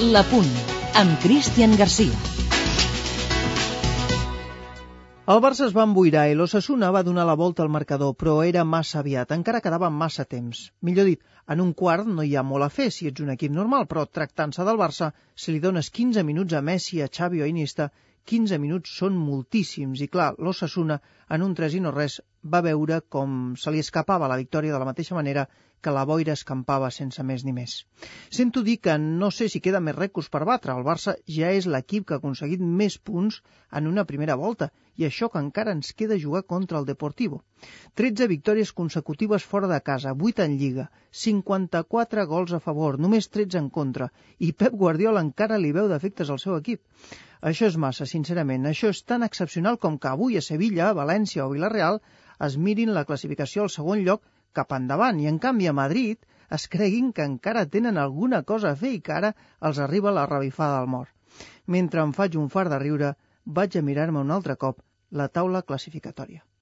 La Punt, amb Cristian Garcia. El Barça es va emboirar i l'Ossassuna va donar la volta al marcador, però era massa aviat, encara quedava massa temps. Millor dit, en un quart no hi ha molt a fer si ets un equip normal, però tractant-se del Barça, si li dones 15 minuts a Messi, a Xavi o a Iniesta, 15 minuts són moltíssims i clar, l'Ossassuna en un 3 i no res va veure com se li escapava la victòria de la mateixa manera que la boira escampava sense més ni més. Sento dir que no sé si queda més rècords per batre. El Barça ja és l'equip que ha aconseguit més punts en una primera volta i això que encara ens queda jugar contra el Deportivo. 13 victòries consecutives fora de casa, 8 en Lliga, 54 gols a favor, només 13 en contra i Pep Guardiola encara li veu defectes al seu equip. Això és massa, sincerament. Això és tan excepcional com que avui a Sevilla, València o Villarreal es mirin la classificació al segon lloc cap endavant i, en canvi, a Madrid es creguin que encara tenen alguna cosa a fer i que ara els arriba la revifada del mort. Mentre em faig un far de riure, vaig a mirar-me un altre cop la taula classificatòria.